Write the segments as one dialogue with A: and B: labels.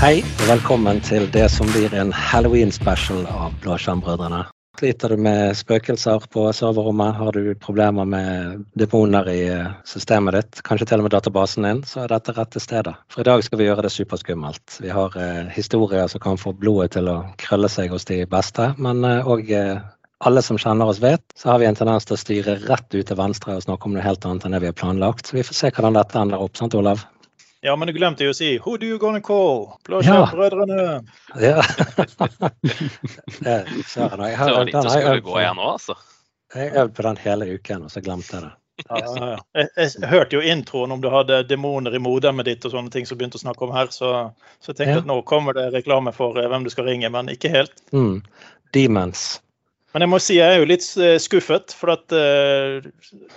A: Hei, og velkommen til det som blir en halloween-special av Blåskjermbrødrene. Sliter du med spøkelser på serverrommet, har du problemer med demoner i eh, systemet ditt, kanskje til og med databasen din, så er dette rette stedet. For i dag skal vi gjøre det superskummelt. Vi har eh, historier som kan få blodet til å krølle seg hos de beste, men òg eh, alle som kjenner oss vet, så har vi en tendens til å styre rett ut til venstre og snakke om noe helt annet enn det vi har planlagt. Så vi får se hvordan dette ender opp, sant Olav?
B: Ja, men du glemte jo å si 'Who do you gonna call?' Blåskjermbrødrene.
A: Ja. Søren, jeg har øvd
C: gå
A: på.
C: igjen nå, altså.
A: Jeg øvde på den hele uken, og så glemte jeg det.
B: Ja, ja, ja. Jeg, jeg hørte jo introen om du hadde demoner i modemet ditt og sånne ting som begynte å snakke om her, så, så jeg tenkte
A: Ja.
B: at nå kommer det reklame for eh, hvem du skal ringe, men ikke helt.
A: Mm. Demons.
B: Men jeg må si jeg er jo litt eh, skuffet, for at uh,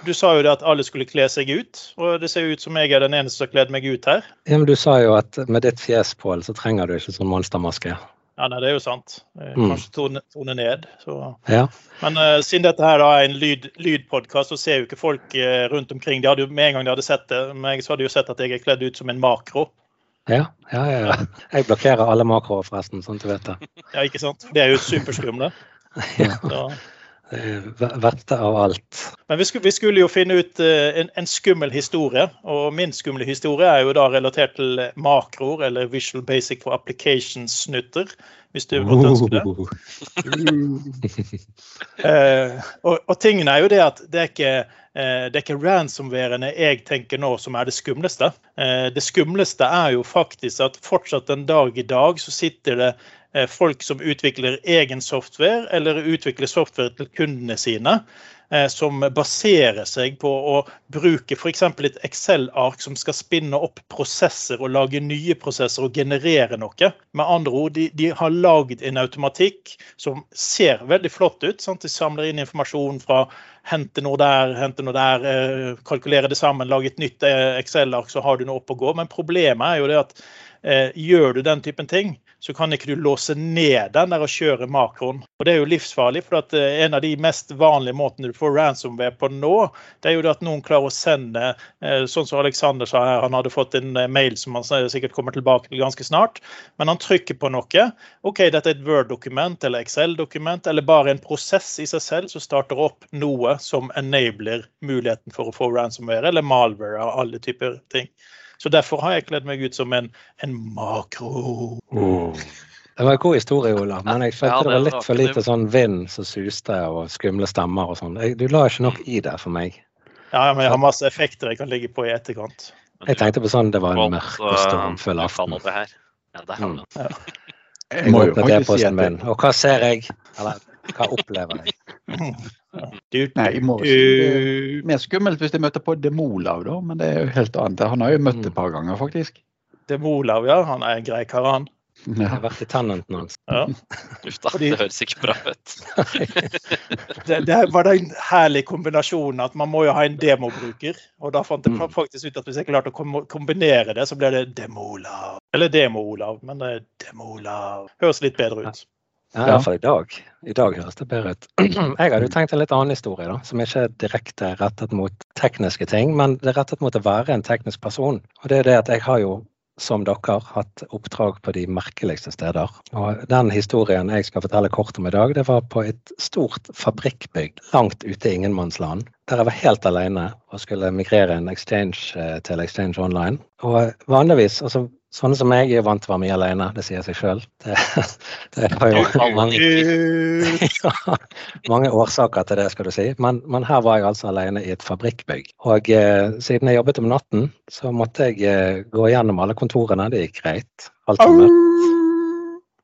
B: du sa jo det at alle skulle kle seg ut, og det ser jo ut som jeg er den eneste som har kledd meg ut her.
A: Ja, men du sa jo at med ditt fjes, Pål, så trenger du ikke sånn monstermaske.
B: Ja, nei, det er jo sant. Eh,
A: Mm.
B: Kanskje tone, tone ned. Så.
A: Ja.
B: Men uh, siden dette her da er en lyd, lydpodkast, så ser jo ikke folk uh, rundt omkring. De hadde jo, med en gang de hadde sett det, meg, så hadde de jo sett at jeg er kledd ut som en makro.
A: Ja, ja, ja. ja. Jeg blokkerer alle makroer, forresten, sånn at du vet det.
B: Ja, ikke sant? Det er jo superskumle.
A: Ja. Er verste av alt.
B: Men vi skulle, vi skulle jo finne ut eh, en, en skummel historie, og min skumle historie er jo da relatert til makroer, eller Visual Basic for Applications-snutter, hvis du måtte ønske det. uh, og, og tingen er jo det at det er ikke eh, det er ikke ransomværene jeg tenker nå som er det skumleste. Det skumleste er jo faktisk at fortsatt en dag i dag så sitter det folk som utvikler egen software, eller utvikler software til kundene sine, eh, som baserer seg på å bruke f.eks. et Excel-ark som skal spinne opp prosesser og lage nye prosesser og generere noe. Med andre ord, de, de har lagd en automatikk som ser veldig flott ut. Sant? De samler inn informasjon fra hente noe der, hente noe der, eh, kalkulere det sammen, lage et nytt eh, Excel-ark, så har du noe opp å gå. Men problemet er jo det at eh, gjør du den typen ting, så kan ikke du låse ned den der og kjøre makroen. Og Det er jo livsfarlig, for eh, en av de mest vanlige måtene du får ransomware på nå, det er jo at noen klarer å sende, eh, sånn som Alexander sa her, han hadde fått en eh, mail som han sikkert kommer tilbake til ganske snart, men han trykker på noe. OK, dette er et Word-dokument eller Excel-dokument, eller bare en prosess i seg selv som starter opp noe som enabler muligheten for å få ransomware, eller malware og alle typer ting. Så derfor har jeg kledd meg ut som en, en makro.
A: Det var en god historie, Ola, men jeg følte
C: Ja,
A: det
C: det
A: var litt for lite sånn vind som suste og skumle stemmer og sånn. Du la ikke nok i det for meg.
B: Ja, men jeg har masse effekter jeg kan ligge på i etterkant.
A: Jeg tenkte på sånn det var en mørk og
C: eh,
A: stormfull aften.
C: Ja, det vi
A: Mm. Jeg
D: må jo faktisk si at
A: og hva ser jeg? Eller hva opplever jeg?
B: Du,
D: Nei, jeg må,
B: du,
D: Mer skummelt hvis jeg møter på Demolav, da, men det er jo helt annet. Han har jeg jo møtt
A: Mm.
D: et par ganger, faktisk.
B: det er ja. Han er en grei kar, han.
A: Jeg har vært i tennenten hans.
B: Ja.
C: Uff da, det høres ikke bra ut.
B: Det, det var den herlige kombinasjonen at man må jo ha en demobruker. Og da fant jeg
A: Mm.
B: faktisk ut at hvis jeg klarte å kombinere det, så ble det Demolav. Eller Demo-Olav, men det er Demolav. Høres litt bedre ut.
A: Ja. Iallfall i dag. I dag høres det bedre ut. Jeg hadde jo tenkt en litt annen historie, da, som ikke er direkte rettet mot tekniske ting, men det er rettet mot å være en teknisk person. Og det er det at jeg har jo, som dere, hatt oppdrag på de merkeligste steder. Og den historien jeg skal fortelle kort om i dag, det var på et stort fabrikkbygg langt ute i ingenmannsland. Der jeg var helt alene og skulle migrere en exchange eh, til Exchange Online. Og vanligvis, altså sånne som meg er vant til å være mye alene, det sier seg sjøl. Det, det har jo mange ja, mange årsaker til det, skal du si. Men, men her var jeg altså alene i et fabrikkbygg. Og eh, siden jeg jobbet om natten, så måtte jeg eh, gå gjennom alle kontorene. Det gikk greit. Alt var mørkt.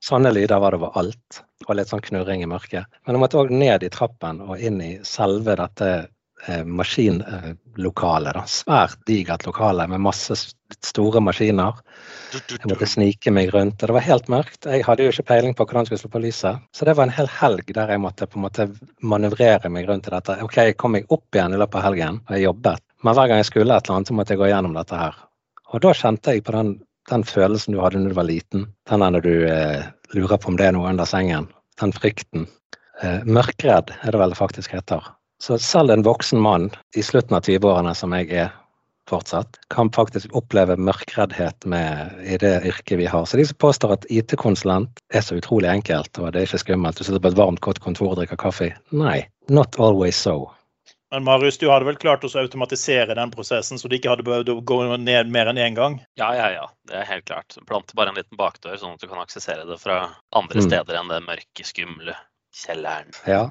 A: Sånne lyder var det overalt. Og litt sånn knurring i mørket. Men jeg måtte òg ned i trappen og inn i selve dette eh, maskinlokalet. da. Svært digert lokale med masse store maskiner. Jeg måtte snike meg rundt, og det var helt mørkt. Jeg hadde jo ikke peiling på hvordan jeg skulle slå på lyset. Så det var en hel helg der jeg måtte på en måte manøvrere meg rundt i dette. Ok, jeg kom meg opp igjen i løpet av helgen, og jeg jobbet. Men hver gang jeg skulle et eller annet, så måtte jeg gå gjennom dette her. Og da kjente jeg på den, den følelsen du hadde når du var liten. Den der du eh, lurer på om det er noe under sengen. Den frykten. Eh, mørkredd er det vel det faktisk heter. Så selv en voksen mann i slutten av 20-årene som jeg er fortsatt, kan faktisk oppleve mørkreddhet med, i det yrket vi har. Så de som påstår at IT-konsulent er så utrolig enkelt og det er ikke skummelt, du sitter på et varmt, godt kontor og drikker kaffe, nei, not always so.
B: Men Marius, du hadde vel klart å automatisere den prosessen, så du ikke hadde behøvd å gå ned mer enn én gang?
C: Ja, ja, ja. Det er helt klart. Plante bare en liten bakdør, sånn at du kan aksessere det fra andre
A: Mm.
C: steder enn det mørke, skumle kjelleren.
A: Ja.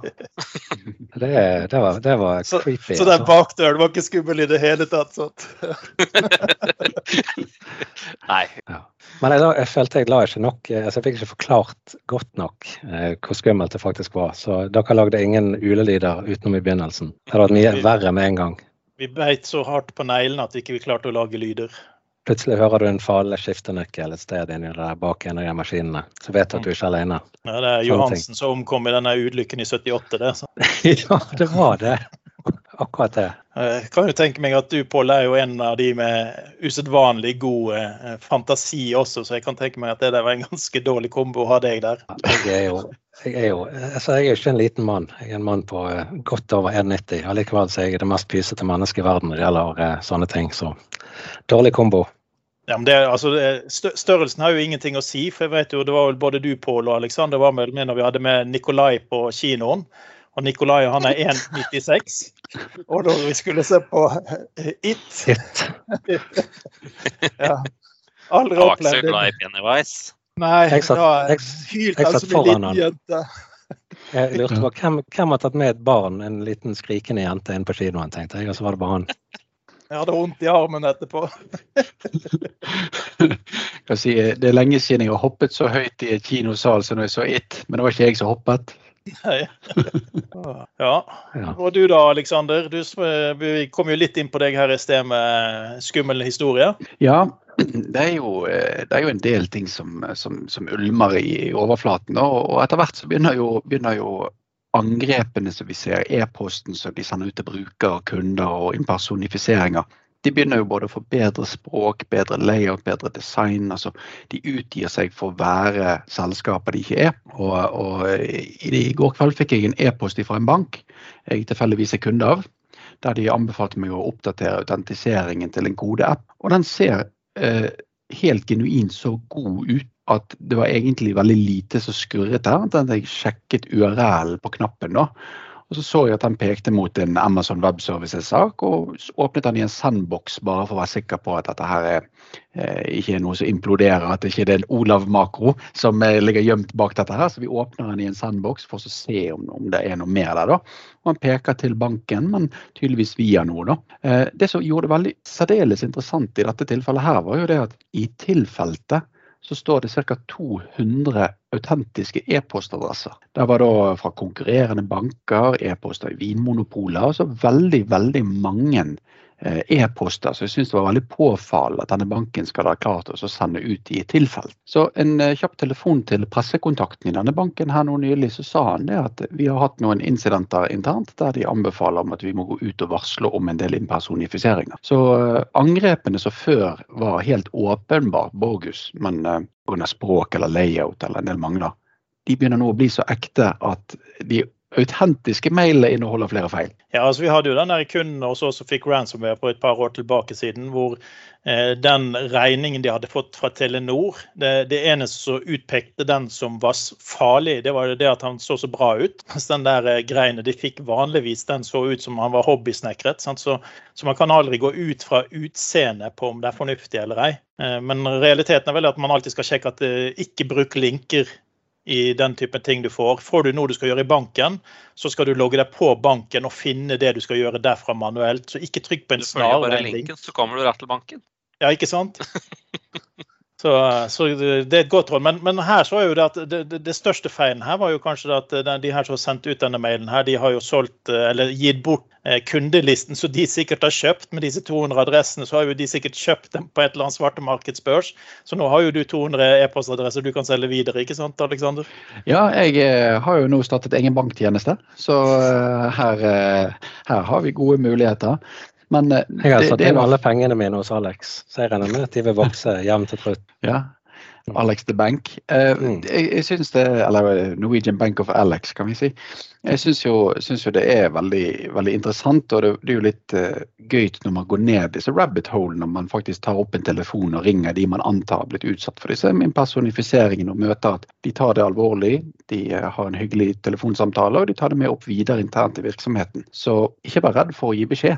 A: Det, det, var, det var
B: Så-
A: creepy.
B: Så den
A: altså.
B: bakdøren var ikke skummel i det hele tatt? sånn.
C: Nei.
A: Men jeg, jeg følte jeg la ikke nok eh, altså Jeg fikk ikke forklart godt nok eh, hvor skummelt det faktisk var. Så dere lagde ingen ulelyder utenom i begynnelsen. Det hadde vært mye verre med en gang.
B: Vi beit så hardt på neglene at vi ikke klarte å lage lyder.
A: Plutselig hører du en farlig skiftenøkkel et sted inni der bak en av de maskinene. Så vet du at du ikke er alene.
B: Ja, det er Johansen som omkom i denne ulykken i 78. det.
A: Ja, det var det. Akkurat det.
B: Jeg kan jo tenke meg at du, Pål, er jo en av de med usedvanlig god eh, fantasi også, så jeg kan tenke meg at det der var en ganske dårlig kombo å ha deg der.
A: Jeg er jo, jeg er jo altså jeg er ikke en liten mann. Jeg er en mann på eh, godt over 1,90. Allikevel er jeg det mest pysete mennesket i verden når det gjelder eh, sånne ting. Så dårlig kombo.
B: Ja, men det, altså, størrelsen har jo ingenting å si, for jeg vet jo, det var vel både du, Pål og Alexander var med når vi hadde med Nikolai på kinoen. Og Nikolai han er 1,96. Og da vi skulle se på eh, It
A: Shit.
B: ja. Aldri
C: Jeg
B: opplevd det.
C: Pennywise.
B: Nei,
A: Jeg satt-
B: da
A: jeg-
B: hylte
A: jeg satt
B: som en
A: foran
B: liten
A: han.
B: jente.
A: Jeg lurte på hvem, hvem har tatt med et barn, en liten skrikende jente, inn på kinoen, tenkte jeg. Og så var det bare han.
B: Jeg hadde vondt i armen etterpå.
D: Si, det er lenge siden jeg har hoppet så høyt i et kinosal som når jeg så It, men det var ikke jeg som hoppet.
B: Nei. Ja. Og du da, Aleksander. Vi kom jo litt inn på deg her i sted med skummel historie.
D: Ja, det er jo, eh, det er jo en del ting som, som, som ulmer i overflaten. Og, og etter hvert så begynner jo, begynner jo angrepene som vi ser, e-posten som de sender ut til brukere, kunder og impersonifiseringer. De begynner jo både å få bedre språk, bedre layout, bedre design. altså De utgir seg for å være selskaper de ikke er. Og, og i, I går kveld fikk jeg en e-post fra en bank jeg tilfeldigvis er kunde av der de anbefalte meg å oppdatere autentiseringen til en kodeapp. Og den ser eh, helt genuint så god ut at det var egentlig veldig lite som skurret der. at Jeg sjekket URL-en på knappen da. Og så så jeg at den pekte mot en Amazon Web Services-sak, og åpnet den i en sandbox bare for å være sikker på at dette her er, eh, ikke er noe som imploderer, at det ikke er en Olav-makro som eh, ligger gjemt bak dette her. Så vi åpner den i en sandbox for å se om, om det er noe mer der. da. Og han peker til banken, men tydeligvis via noe. da. Eh, det som gjorde det veldig særdeles interessant i dette tilfellet her, var jo det at i tilfeltet så står det ca. 200 autentiske e-postadresser. Det var da fra konkurrerende banker, e-poster i vinmonopoler. Altså veldig, veldig mange e-poster. Så jeg syns det var veldig påfallende at denne banken skal ha klart å sende ut i et tilfelle. Så en eh, kjapp telefon til pressekontakten i denne banken her nå nylig, så sa han det at vi har hatt noen incidenter internt der de anbefaler om at vi må gå ut og varsle om en del impersonifiseringer. Så eh, angrepene som før var helt åpenbart bogus, men eh, pga. språk eller layout eller en del mangler, de begynner nå å bli så ekte at de autentiske mailene inneholder flere feil.
B: Ja, altså Vi hadde jo den der kunden også som fikk ransomware på et par år tilbake siden, hvor eh, den regningen de hadde fått fra Telenor Det, det eneste som utpekte den som var farlig, det var det at han så så bra ut. Mens den der eh, greiene de fikk vanligvis, den så ut som han var hobbysnekret. Så, så man kan aldri gå ut fra utseendet på om det er fornuftig eller ei. Eh, men realiteten er vel at man alltid skal sjekke at eh, ikke bruk linker i den typen ting du får. Får du noe du skal gjøre i banken, så skal du logge deg på banken og finne det du skal gjøre derfra manuelt. Så ikke trykk på en
C: Du følger bare linken, så kommer du rett til banken.
B: Ja, ikke sant? Så, så det er et godt råd. Men, men her så er jo det at det, det, største feilen her var jo kanskje at de her som har sendt ut denne mailen her, de har jo solgt eh, eller gitt bort eh, kundelisten som de sikkert har kjøpt. Med disse 200 adressene så har jo de sikkert kjøpt dem på et eller annet svartemarkedsbørs. Så nå har jo du 200 e-postadresser du kan selge videre, ikke sant Alexander?
D: Ja, jeg eh, har jo nå startet egen banktjeneste, så eh, her, eh, her har vi gode muligheter. Men eh,
A: Jeg har satt inn alle pengene mine hos Alex, så jeg regner med at de vil vokse jevnt og trutt.
D: Ja. Alex the Bank. Uh,
A: Mm.
D: jeg, jeg synes det, eller Norwegian Bank of Alex, kan vi si. Jeg syns jo, syns jo det er veldig, veldig interessant, og det, det er jo litt uh, gøy når man går ned disse rabbit holene, når man faktisk tar opp en telefon og ringer de man antar har blitt utsatt for disse impersonifiseringen og møter at de tar det alvorlig, de uh, har en hyggelig telefonsamtale og de tar det med opp videre internt i virksomheten. Så ikke vær redd for å gi beskjed.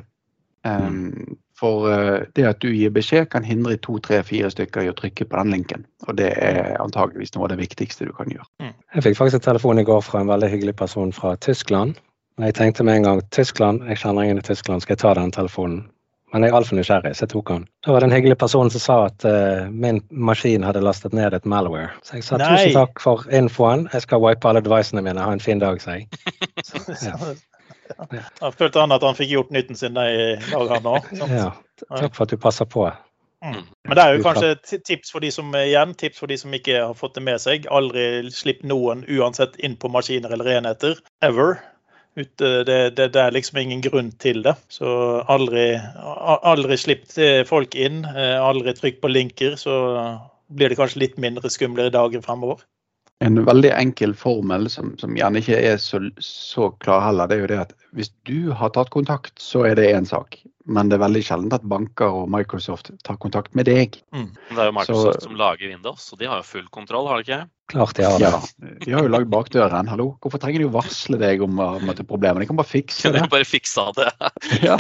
D: Um, for uh, det at du gir beskjed kan hindre to, tre, fire stykker i å trykke på den linken. Og det er antageligvis noe av det viktigste du kan gjøre.
A: Jeg fikk faktisk en telefon i går fra en veldig hyggelig person fra Tyskland. Og jeg tenkte med en gang Tyskland, jeg kjenner ingen i Tyskland, skal jeg ta den telefonen? Men jeg er altfor nysgjerrig, så jeg tok den. Da var det en hyggelig person som sa at uh, min maskin hadde lastet ned et malware. Så jeg sa
B: Nei.
A: tusen takk for infoen, jeg skal wipe alle devicene mine, ha en fin dag, sa jeg. Ja.
B: Da følte han at han fikk gjort nytten sin i dag, han òg.
A: Ja, takk for at du passer på.
B: Mm. Men det er jo kanskje et tips for de som igjen, tips for de som ikke har fått det med seg. Aldri slipp noen uansett inn på maskiner eller enheter. Ever. Ut, det, det, det er liksom ingen grunn til det. Så aldri, aldri slipp folk inn. eh, Aldri trykk på linker, så blir det kanskje litt mindre skumlere dager fremover.
D: En veldig enkel formel som, som gjerne ikke er så, så klar heller, det er jo det at hvis du har tatt kontakt, så er det én sak. Men det er veldig sjelden at banker og Microsoft tar kontakt med deg.
C: Mm. Det er jo Microsoft
D: Så-
C: som lager Windows, og de har jo full kontroll, har de ikke?
A: Klart de har det.
D: Ja, de har jo lagd bakdøren. Hallo, hvorfor trenger de å varsle deg om, om det er? De kan bare fikse det.
C: de bare fiksa det?
D: Ja.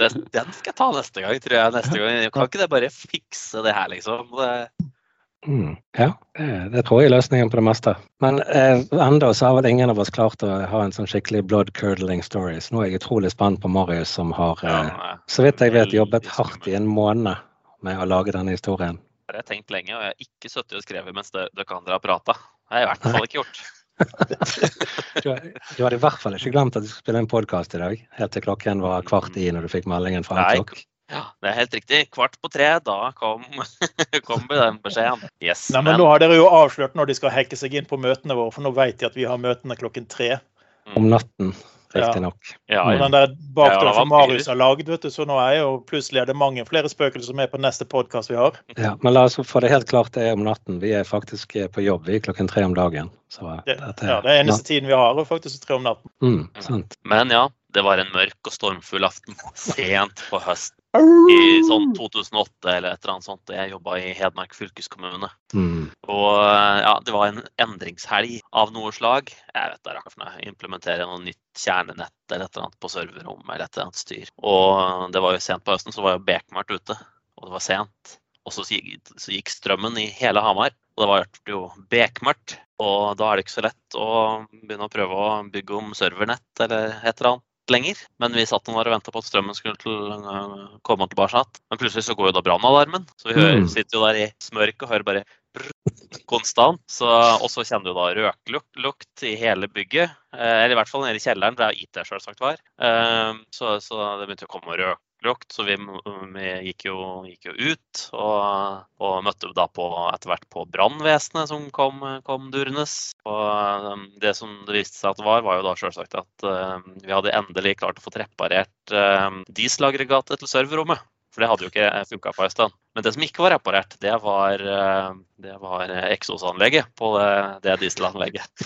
C: det? Den skal jeg ta neste gang, tror jeg. neste gang. Kan ikke det bare fikse det her, liksom? Det,
A: Mm, ja, det, det tror jeg er løsningen på det meste. Men eh, enda så har vel ingen av oss klart å ha en sånn skikkelig blood curdling story. Så nå er jeg utrolig spent på Marius, som har, eh, så vidt jeg vet, jobbet hardt i en måned med å lage denne historien.
C: Det har jeg tenkt lenge, og jeg har ikke sittet og skrevet mens dere andre har prata. Det har jeg i hvert fall ikke gjort.
A: Du, du hadde i hvert fall ikke glemt at du skulle spille en podkast i dag, helt til klokken var kvart i når du fikk meldingen fra. Outlook.
C: Ja, det er helt riktig. Kvart på tre, da kom, kom den beskjeden. Yes.
B: Nei, men nå har dere jo avslørt når de skal hacke seg inn på møtene våre, for nå vet de at vi har møtene klokken tre.
A: Om natten, riktignok.
C: ja,
B: Ja,
C: ja.
B: den der
C: Ja,
B: bakdøren
C: var
B: som Marius har lagd, vet du, så nå er jo plutselig er det mange flere spøkelser med på neste podkast vi har.
A: Ja, men la oss få det helt klart, det er om natten. Vi er faktisk eh, på jobb vi er klokken tre om dagen. Så eh,
B: Det,
A: dette
B: ja, det er eneste tiden vi har, og faktisk tre om natten.
A: Mm, sant.
C: Men ja, det var en mørk og stormfull aften sent på høsten i sånn 2008 eller et eller annet sånt. Jeg jobba i Hedmark fylkeskommune.
A: Mm.
C: Og ja, det var en endringshelg av noe slag. Jeg vet det er for noe. Implementere noe nytt kjernenett eller et eller annet på serverrommet eller et eller annet styr. Og det var jo sent på høsten, så var jo bekmørkt ute. Og det var sent. Og så gikk, så gikk strømmen i hele Hamar. Og det var jo bekmørkt. Og da er det ikke så lett å begynne å prøve å bygge om servernett eller et eller annet lenger. Men vi satt der og venta på at strømmen skulle til, uh, komme tilbake. Men plutselig så går jo da brannalarmen. Så vi hører,
A: Mm.
C: sitter jo der i smørket og hører bare konstant. Så, og så kjenner du da røklukt i hele bygget. Eh, eller i hvert fall nede i kjelleren, der IT selvsagt var. Eh, så, så det begynte å komme røklukt, så vi, vi gikk, jo, gikk jo ut. Og, og møtte da på, etter hvert på brannvesenet som kom, kom durnes. Og eh, det som det viste seg at det var, var jo da selvsagt at eh, vi hadde endelig klart å få reparert uh, dieselaggregatet til serverrommet. For det hadde jo ikke funka på en stund. Men det som ikke var reparert, det var, det var eksosanlegget på det, det dieselanlegget.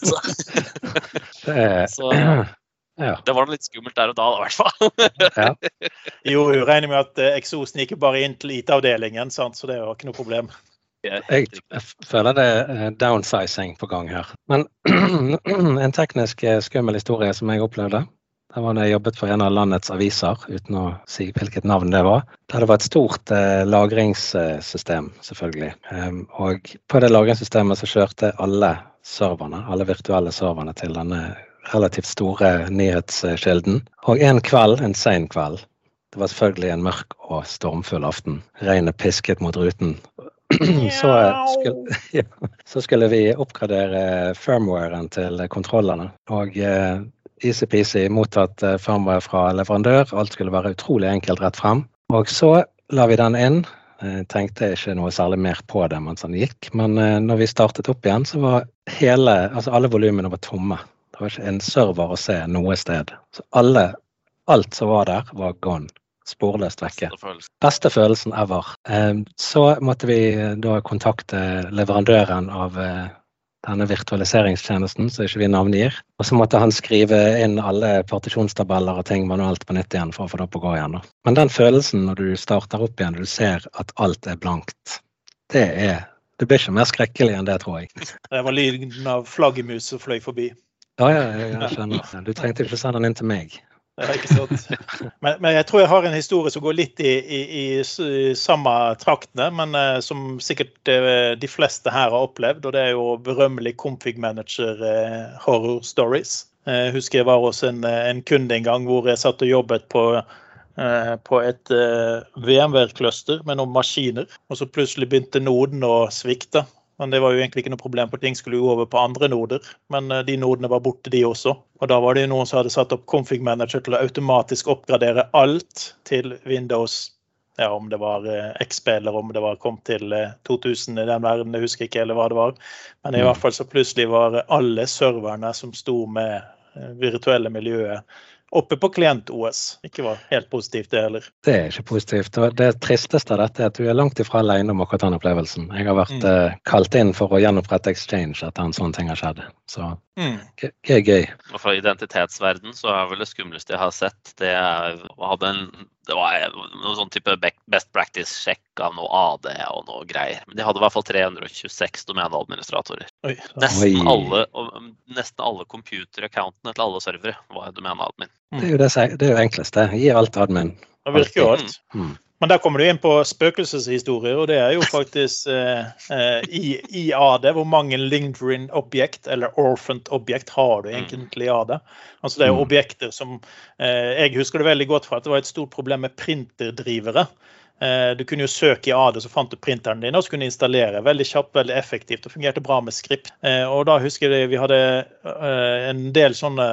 C: Så, så
A: ja.
C: det var noe litt skummelt der og da, i hvert fall.
A: ja.
B: Jo, jeg regner med at eh, eksosen gikk bare inn til IT-avdelingen, så det var ikke noe problem.
A: Jeg, føler det er downsizing på gang her. Men en teknisk eh, skummel historie som jeg opplevde, det var da jeg jobbet for en av landets aviser, uten å si hvilket navn det var. Der det var et stort eh, lagringssystem, selvfølgelig. Um, og på det lagringssystemet så kjørte alle serverne, alle virtuelle serverne til denne relativt store nyhetskilden. Og en kveld, en sen kveld, det var selvfølgelig en mørk og stormfull aften. Regnet pisket mot ruten. Så skulle, ja, så skulle vi oppgradere firmwaren til kontrollene. Og eh, easy-peasy mottatt eh, firmware fra leverandør. Alt skulle være utrolig enkelt rett frem. Og så la vi den inn. Jeg tenkte ikke noe særlig mer på det mens den gikk. Men eh, når vi startet opp igjen, så var hele, altså alle volumene var tomme. Det var ikke en server å se noe sted. Så alle, alt som var der, var gone. sporløst vekke.
C: beste følelsen.
A: Beste følelsen ever. Eh, Så måtte vi da kontakte leverandøren av eh, denne virtualiseringstjenesten, som ikke vi navngir. Og så måtte han skrive inn alle partisjonstabeller og ting manuelt på nytt igjen for å få det opp å gå igjen. da. Men den følelsen når du starter opp igjen du ser at alt er blankt, det er Det blir ikke mer skrekkelig enn det, tror jeg.
B: Det var lyden av flaggermus som fløy forbi.
A: Ja, ja, ja, jeg skjønner. Du trengte ikke sende den inn til meg.
B: Er ikke sant. Men, men jeg tror jeg har en historie som går litt i, i, i samme traktene, men uh, som sikkert uh, de fleste her har opplevd. Og det er jo berømmelig config manager uh, horror stories. Eh, Jeg husker jeg var hos en, eh, en kunde en gang hvor jeg satt og jobbet på, eh, på et eh, VMware-cluster med noen maskiner, og så plutselig begynte noden å svikte. Men det var jo egentlig ikke noe problem, for ting skulle jo over på andre noder. Men eh, de nodene var borte, de også. Og da var det jo noen som hadde satt opp config manager til å automatisk oppgradere alt til Windows. Ja, om det var eh, XP eller om det var kom til eh, 2000 i den verden, jeg husker ikke eller hva det var. Men i
A: Mm.
B: hvert fall så plutselig var alle serverne som sto med eh, virtuelle miljøet oppe på klient-OS. Ikke var helt positivt, det heller.
A: Det er ikke positivt. Og det tristeste av dette er at du er langt ifra alene om akkurat den opplevelsen. Jeg har vært
B: Mm.
A: eh, kalt inn for å gjenopprette Exchange etter en sånn ting har skjedd. Så
B: Mm.
A: er gøy.
C: Og fra identitetsverden så er vel det skumleste jeg har sett, det er hadde en det var noe sånn type best practice-sjekk av noe AD og noe greier. Men de hadde i hvert fall 326 domeneadministratorer. Nesten alle, og, um, nesten alle computer-accountene til alle servere var domeneadmin.
A: Det er jo det, det er jo enkleste. Gi alt admin.
B: Det virker jo alt.
A: Mm.
B: Men der kommer du inn på spøkelseshistorier, og det er jo faktisk eh, eh, i, i AD. Hvor mange lingering objekt, eller orphaned objekt, har du egentlig i AD? Altså Det er jo
A: Mm.
B: objekter som eh, Jeg husker det veldig godt fra at det var et stort problem med printerdrivere. Eh, Du kunne jo søke i AD, så fant du printeren din og så kunne du installere. Veldig kjapt, veldig effektivt og fungerte bra med skript. Eh, Og da husker jeg vi hadde eh, en del sånne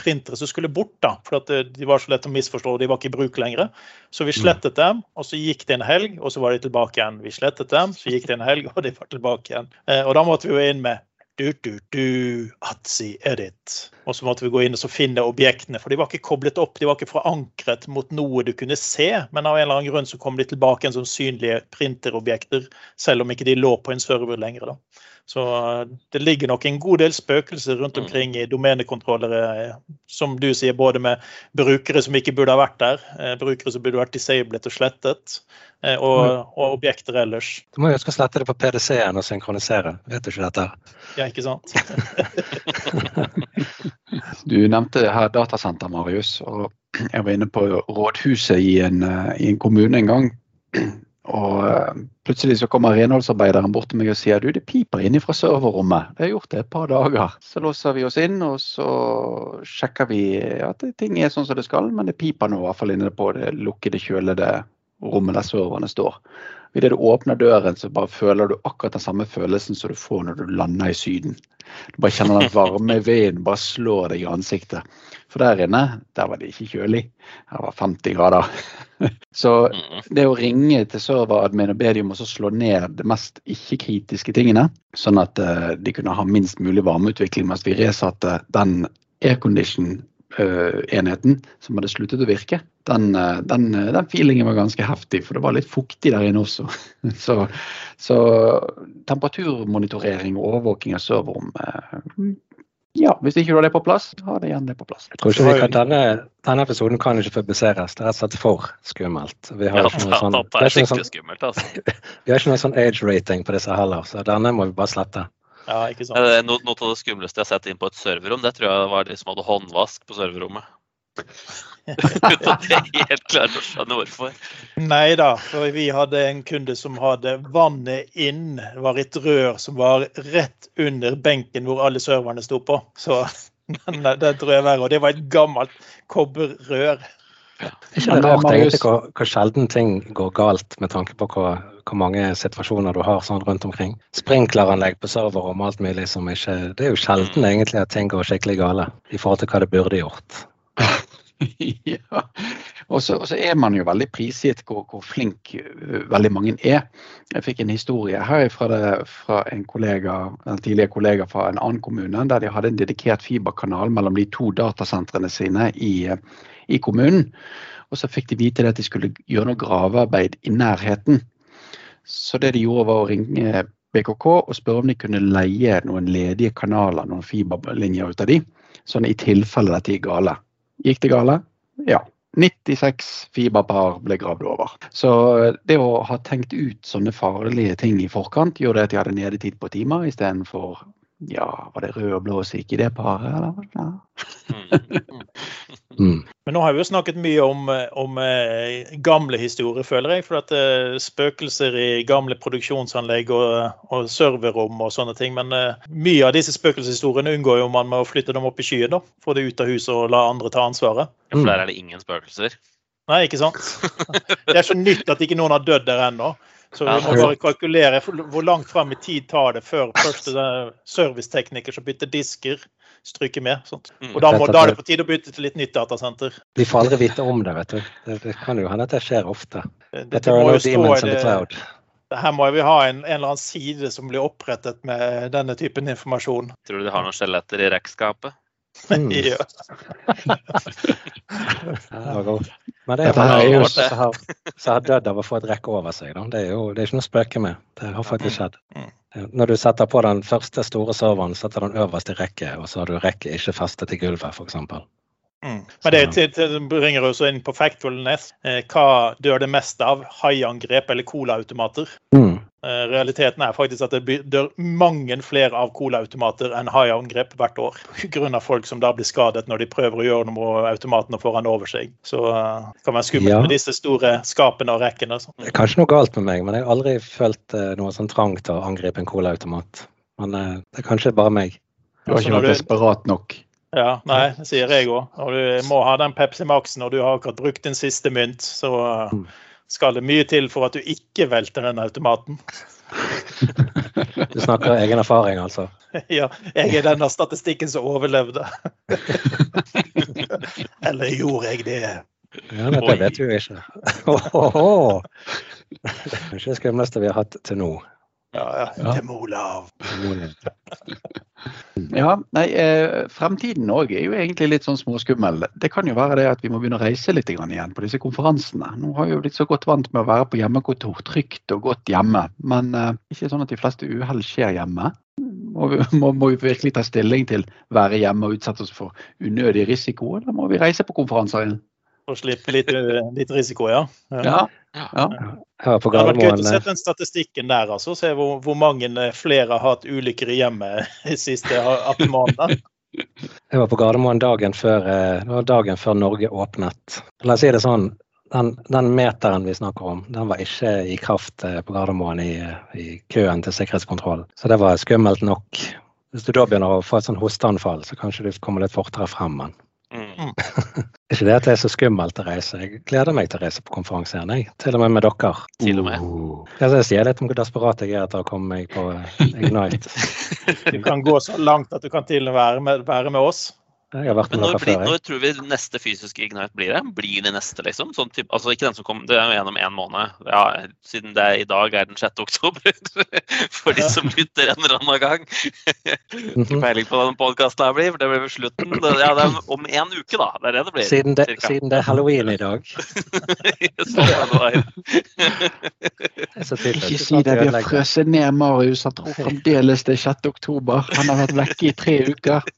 B: printere som skulle bort, da, for de var så lett å misforstå, og de var ikke i bruk lenger. Så vi slettet dem, og så gikk det en helg, og så var de tilbake igjen. Vi slettet dem, så gikk det en helg, og de var tilbake igjen. Og da måtte vi jo inn med du, du, du, Atzy edit. Og så måtte vi gå inn og så finne objektene, for de var ikke koblet opp, de var ikke forankret mot noe du kunne se, men av en eller annen grunn så kom de tilbake igjen som synlige printerobjekter, selv om ikke de lå på en server lenger. da. Så eh, det ligger nok en god del spøkelser rundt omkring i domenekontrollere, eh, som du sier, både med brukere som ikke burde ha vært der, eh, brukere som burde vært disablet og slettet, og, og objekter ellers.
A: Du må jo huske å slette det på PDC-en og synkronisere. Vet du ikke dette?
B: Ja, ikke sant?
D: Du nevnte her datasenter, Marius. og Jeg var inne på rådhuset i en, eh, i en kommune en gang. Og eh, plutselig så kommer renholdsarbeideren bort til meg og sier du, det piper inne fra serverrommet. Det har gjort det et par dager. Så låser vi oss inn, og så sjekker vi at ting er sånn som det skal, men det piper nå i hvert fall inne på det lukkede, kjølede rommet der serverne står. Idet du åpner døren, så bare føler du akkurat den samme følelsen som du får når du lander i Syden. Du bare kjenner den varme vinden bare slår deg i ansiktet. For der inne, der var det ikke kjølig. Her var 50 grader. Så
C: Mm.
D: det å ringe til serveradmin og be dem om å slå ned de mest ikke-kritiske tingene, sånn at eh, de kunne ha minst mulig varmeutvikling mens vi resatte den aircondition-enheten som hadde sluttet å virke, den, eh, den, eh, den feelingen var ganske heftig, for det var litt fuktig der inne også. Så, så temperaturmonitorering og overvåking av serverrom eh, ja, hvis ikke du har det på plass, ha det igjen det på plass.
A: Jeg tror ikke vi kan, denne, denne episoden kan ikke publiseres. Det er rett og slett for skummelt. Vi har ikke noe sånn, sånn,
C: altså.
A: vi har ikke noe sånn age rating på disse heller, så denne må vi bare slette.
B: Ja, ikke sant?
C: Eh, No, noe av det skumleste jeg har sett inn på et serverrom, det tror jeg var de som hadde håndvask på serverrommet. Uten at jeg helt klarer å skjønne hvorfor.
B: Nei da, for vi hadde en kunde som hadde vannet inn, var et rør som var rett under benken hvor alle serverne sto på. Så den, den tror jeg er verre. Og det var et gammelt kobberrør.
A: Er ikke
D: Men,
A: det rart
D: Marius-
A: egentlig hvor, hvor sjelden ting går galt, med tanke på hvor, hvor mange situasjoner du har sånn rundt omkring? Sprinkleranlegg på serverrom og alt mulig som ikke Det er jo sjelden egentlig at ting går skikkelig gale i forhold til hva det burde gjort.
D: ja. Og så, er man jo veldig prisgitt hvor, hvor flink uh, veldig mange er. Jeg fikk en historie her fra, det, fra en kollega, en tidligere kollega fra en annen kommune, der de hadde en dedikert fiberkanal mellom de to datasentrene sine i, uh, i kommunen. Og så fikk de vite at de skulle gjøre noe gravearbeid i nærheten. Så det de gjorde, var å ringe BKK og spørre om de kunne leie noen ledige kanaler, noen fiberlinjer ut av de, sånn i tilfelle dette gikk gale. Gikk det gale? Ja. 96 fiberpar ble gravd over. Så det å ha tenkt ut sånne farlige ting i forkant, gjorde at de hadde nedetid på timer istedenfor ja, var det rød og blå sikk i det paret, eller? Ja.
C: Mm.
A: Mm.
B: Men nå har vi jo snakket mye om, om eh, gamle historier, føler jeg. For at eh, spøkelser i gamle produksjonsanlegg og, og serverrom og sånne ting. Men eh, mye av disse spøkelseshistoriene unngår jo man med å flytte dem opp i skyen. da, Få det ut av huset og la andre ta ansvaret.
C: Ja, For der er det ingen spøkelser.
B: Nei, ikke sant? Det er så nytt at ikke noen har dødd der ennå. Så vi må bare kalkulere hvor langt fram i tid tar det før første servicetekniker som bytter disker, stryker med. Sånt.
C: Mm.
B: Og da, må, da er det på tide å bytte til litt nytt datasenter.
A: De får aldri vite om det, vet du. Det, det kan jo hende at det skjer ofte.
B: Det, det må jo stå i det, her må vi ha en, en eller annen side som blir opprettet med denne typen informasjon.
C: Tror du de har noen skjeletter i rekkskapet?
A: Mm.
B: Ja.
A: Men det er jo mange som har, har dødd av å få et rekke over seg. Da. Det er jo det er ikke noe å spøke med. Det har faktisk skjedd. Når du setter på den første store serveren, setter den øverst i rekket, og så har du rekket ikke festet til gulvet, f.eks.
B: Mm. Men det bringer oss inn på factfulness. Eh, hva dør det mest av? Haiangrep eller colaautomater?
A: Mm.
B: Eh, realiteten er faktisk at det dør mange flere av colaautomater enn haiangrep hvert år. Pga. folk som da blir skadet når de prøver å gjøre noe med automatene foran over seg. Så eh, det kan være skummelt
A: Ja.
B: med disse store skapene og rekkene.
A: Det er kanskje noe galt med meg, men jeg har aldri følt eh, noe sånn trang til å angripe en colaautomat. Men eh, det er kanskje bare meg.
D: Du har
B: Altså,
D: ikke vært desperat nok.
B: Ja, nei, det sier jeg òg. Og du må ha den Pepsi Max-en, og du har akkurat brukt din siste mynt, så
A: Mm.
B: skal det mye til for at du ikke velter den automaten.
A: Du snakker av egen erfaring, altså.
B: Ja, jeg er den av statistikken som overlevde. Eller gjorde jeg det?
A: Ja, dette
C: det
A: vet vi jo ikke. Det er ikke det skumleste vi har hatt til nå.
B: Ja, ja.
D: Ja.
B: Olav.
D: Ja, nei, eh, Fremtiden òg er jo egentlig litt sånn småskummel. Det kan jo være det at vi må begynne å reise litt igjen på disse konferansene. Nå har vi jo blitt så godt vant med å være på hjemmekontor, trygt og godt hjemme. Men eh, ikke sånn at de fleste uhell skjer hjemme. Må vi, må, må vi virkelig ta stilling til være hjemme og utsette oss for unødig risiko, eller må vi reise på konferanser igjen?
B: For å slippe litt, litt risiko, ja.
D: Ja, ja.
A: ja var på
B: Det hadde vært gøy å
A: eh,
B: se den statistikken der, altså. Se hvor, hvor mange flere har hatt ulykker i hjemmet de siste 18 månedene.
A: Jeg var på Gardermoen dagen før, eh, det var dagen før Norge åpnet. La oss si det sånn, den, den meteren vi snakker om, den var ikke i kraft eh, på Gardermoen i, i køen til sikkerhetskontroll. Så det var skummelt nok. Hvis du da begynner å få et sånn hosteanfall, så kanskje du kommer litt fortere frem. Men. ikke det at det er så skummelt å reise. Jeg gleder meg til å reise på konferanse igjen, jeg. Til og med med dere.
C: Til og med.
A: Uh. Jeg sier litt om hvor desperat jeg er etter å komme meg på Ignite.
B: Du kan gå så langt at du kan til og med være med, være med oss.
A: Jeg har vært
C: Men
A: med
C: når, blir, når tror vi neste fysiske Ignite blir det? Blir det neste, liksom? Sånn type, altså ikke den som kom, Det er jo gjennom én måned. Ja, siden det er, i dag er den 6. oktober. For de som lytter en eller annen gang. Ikke
A: Mhm.
C: peiling på hva den podkasten her blir, for det blir vel slutten. Ja, det er om en uke, da. Det er det det blir.
A: Siden det, siden det er halloween i dag.
C: Sånn er det.
D: Ikke si det, vi har frøset ned Marius. Han tror fremdeles det er 6. oktober. Han har vært vekke i tre uker.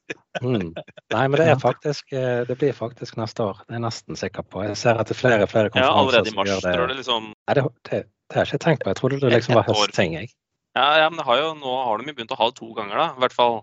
A: Mm. Nei, men det er faktisk eh, Det blir faktisk neste år. Det er jeg nesten sikker på. Jeg ser at det er flere og flere
C: Ja,
A: konferanser
C: allerede i
A: som gjør det.
C: Tror det liksom
A: Nei, det, det, det har jeg ikke tenkt på. Jeg trodde det liksom var høstting. Jeg.
C: Ja, ja, men det har jo, nå har de jo begynt å ha det to ganger, da. I hvert fall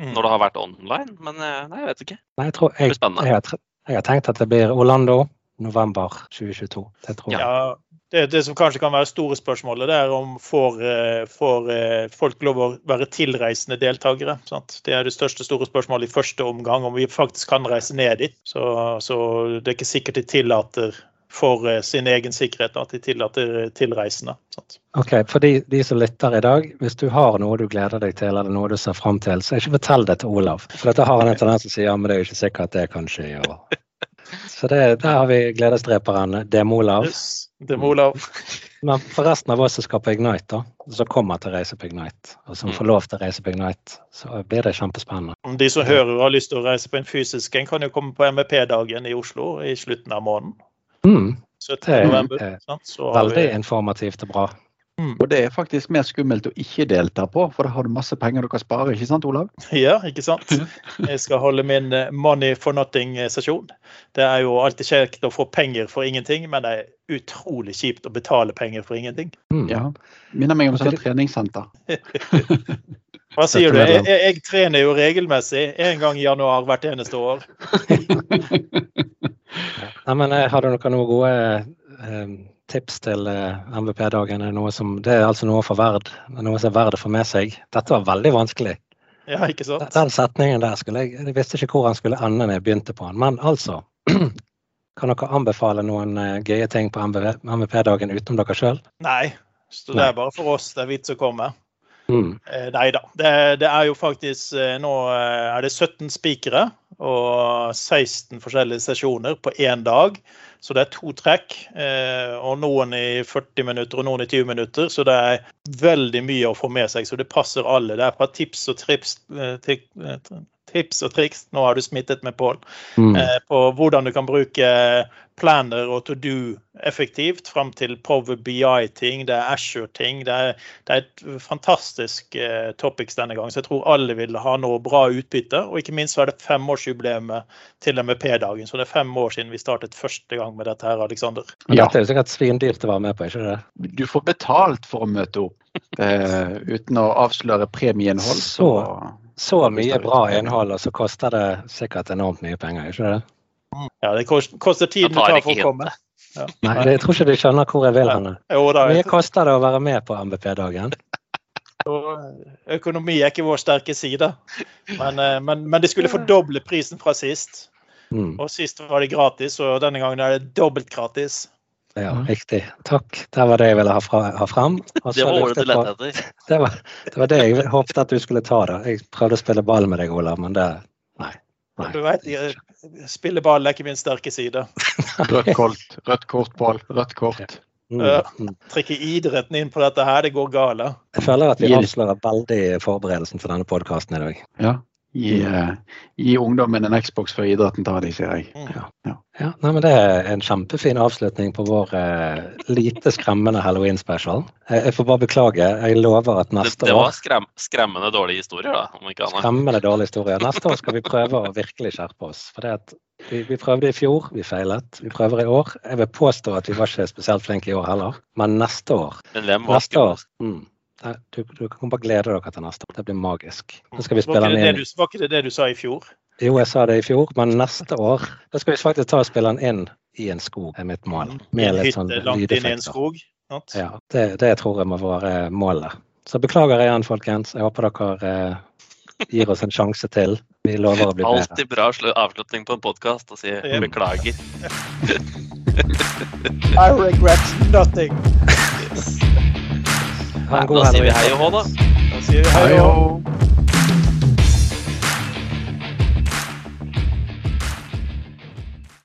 B: Mm.
C: når det har vært online. Men eh, nei, jeg vet ikke.
A: Nei, jeg, tror, jeg,
C: blir spennende.
A: jeg, har, jeg har tenkt at det blir Orlando november 2022. Det tror jeg.
B: Ja, det, det som kanskje kan være store spørsmålet, det er om får, eh, får eh, folk lov å være tilreisende deltakere. Sant? Det er det største store spørsmålet i første omgang, om vi faktisk kan reise ned dit. Så, så det er ikke sikkert de tillater for eh, sin egen sikkerhet at de tillater tilreisende. Sant?
A: Ok, For de, de som lytter i dag, hvis du har noe du gleder deg til, eller noe du ser fram til, så ikke fortell det til Olav. For dette har han en tendens til å si ja, men det er jo ikke sikkert at det kan skje. Og... Så det, der har vi gledesdreperen Demo-Olav.
B: Yes, det må Olav.
A: Men for resten av oss som skal på Ignite, da, som kommer til å reise på Ignite, og som
C: Mm.
A: får lov til å reise på Ignite, så blir det kjempespennende.
B: De som hører og har lyst til å reise på en fysisk en, kan jo komme på MEP-dagen i Oslo i slutten av måneden.
A: Mm,
B: 17.
A: det
B: november.
A: er
B: sant? Så har
A: veldig
B: vi,
A: informativt og bra.
D: Og det er faktisk mer skummelt å ikke delta på, for da har du masse penger du kan spare, ikke sant Olav?
B: ja, ikke sant? Jeg skal holde min eh, money for nothing-sesjon. Det er jo alltid kjekt å få penger for ingenting, men det er utrolig kjipt å betale penger for ingenting.
A: Mm.
D: Ja. Minner meg om sånn treningssenter.
B: Hva sier du? Jeg, jeg, jeg trener jo regelmessig en gang i januar hvert eneste år.
A: Nei, men jeg Har du noen noen gode eh, tips til eh, MVP-dagen? Er Noe som, det er altså noe for verd, noe som er verdt å få med seg. Dette var veldig vanskelig.
B: Ja, ikke sant?
A: Den setningen der skulle jeg Jeg visste ikke hvor han skulle ende når jeg begynte på den. Men altså Kan dere anbefale noen eh, gøye ting på MVP-dagen utenom dere sjøl?
B: Nei. Så det er bare for oss det er vits å komme.
A: Mm.
B: Eh, nei da. Det, det er jo faktisk Nå er det 17 spikere og 16 forskjellige sesjoner på én dag. Så det er to trekk, eh, og noen i 40 minutter og noen i 20 minutter. Så det er veldig mye å få med seg, så det passer alle. Det er fra tips og trips eh, til, eh, Tips og triks, nå har du smittet med Pål,
A: Mm.
B: eh, på hvordan du kan bruke planner og to do effektivt, fram til Power BI-ting, det er Ashore-ting. Det, det er et fantastisk eh, topics denne gangen, så jeg tror alle vil ha noe bra utbytte. Og ikke minst så er det femårsjubileet til MVP-dagen, så det er fem år siden vi startet første gang med dette her, Aleksander.
D: Ja.
A: dette er jo sikkert svindyrt å være med på, ikke det?
D: Du får betalt for å møte opp. Eh, uten å avsløre premieinnhold. Så
A: Så mye bra innhold, og så koster det sikkert enormt mye penger, ikke det?
B: Ja, det koster tiden
C: Jeg
B: det
C: tar
B: for å komme.
A: Nei, jeg tror ikke de skjønner hvor jeg vil hen. Hvor mye koster det å være med på MVP-dagen?
B: økonomi er ikke vår sterke side. Men, eh, men, men de skulle fordoble prisen fra sist.
A: Mm.
B: Og sist var det gratis, og denne gangen er det dobbelt gratis.
A: Ja, riktig. Takk. Det var det jeg ville ha, fra, ha fram. Og
C: Det var det du
A: på-
C: lette etter.
A: Det var, det var det jeg håpet at du skulle ta. da. Jeg prøvde å spille ball med deg, Olav, men det Nei. Nei.
B: Du vet, spille ball er ikke min sterke side.
D: rødt kort, rødt kort, Pål. Rødt kort.
A: Mm. Mm.
B: Trekke idretten inn på dette her, det går gale.
A: Jeg føler at vi avslører veldig forberedelsen for denne podkasten i dag.
D: Ja. Gi, eh, gi ungdommen en Xbox før idretten tar de, sier jeg.
B: Ja.
A: Ja, nei, men Det er en kjempefin avslutning på vår eh, lite skremmende halloween-special. Jeg, jeg får bare beklage. Jeg lover at neste år
C: det var skrem, skremmende dårlige historier, da, om ikke annet.
A: Skremmende dårlig historie. Neste år skal vi prøve å virkelig skjerpe oss. For det at vi, vi prøvde i fjor, vi feilet. Vi prøver i år. Jeg vil påstå at vi var ikke spesielt flinke i år heller. Men neste år
C: Men hvem var
A: Neste år. Mm. Du, du kan bare glede dere til neste år. Det blir magisk. Vi
B: Var ikke,
A: den
B: det det du, var ikke det det du sa i fjor?
A: Jo, jeg sa det i fjor, men neste år da skal vi faktisk ta og spille den inn i en skog, er mitt mål. Med litt sånn
B: langt inn i en
A: lydeffekter.
B: skog? sant?
A: Ja, det, det tror jeg må være målet. Så beklager igjen, folkens. Jeg håper dere eh, gir oss en sjanse til. Vi lover å bli bedre.
C: Alltid bra slu- avslutning på en podkast å si
B: Ja.
C: beklager.
B: I regret nothing.
A: Ha
C: Da sier vi hei og hå, da.
B: Da sier vi
D: hei
B: og
D: og